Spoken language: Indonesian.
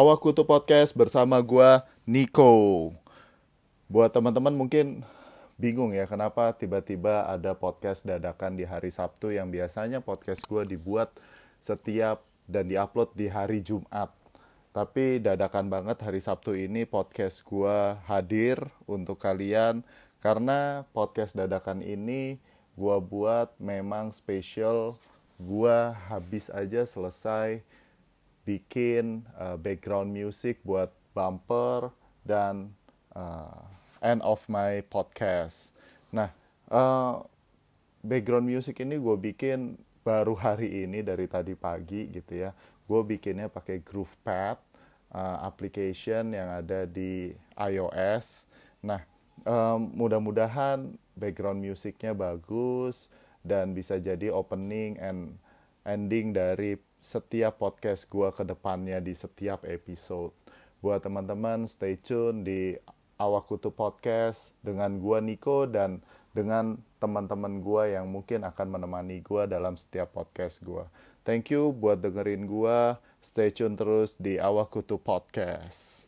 Awakutu Podcast bersama gua Nico. Buat teman-teman mungkin bingung ya kenapa tiba-tiba ada podcast dadakan di hari Sabtu yang biasanya podcast gua dibuat setiap dan diupload di hari Jumat. Tapi dadakan banget hari Sabtu ini podcast gua hadir untuk kalian karena podcast dadakan ini gua buat memang spesial. Gua habis aja selesai bikin uh, background music buat bumper dan uh, end of my podcast. Nah, uh, background music ini gue bikin baru hari ini dari tadi pagi gitu ya. Gue bikinnya pakai GroovePad, uh, application yang ada di iOS. Nah, um, mudah-mudahan background musiknya bagus dan bisa jadi opening and ending dari setiap podcast gue ke depannya di setiap episode. Buat teman-teman stay tune di Awakutu Podcast dengan gue Nico dan dengan teman-teman gue yang mungkin akan menemani gue dalam setiap podcast gue. Thank you buat dengerin gue. Stay tune terus di Awakutu Podcast.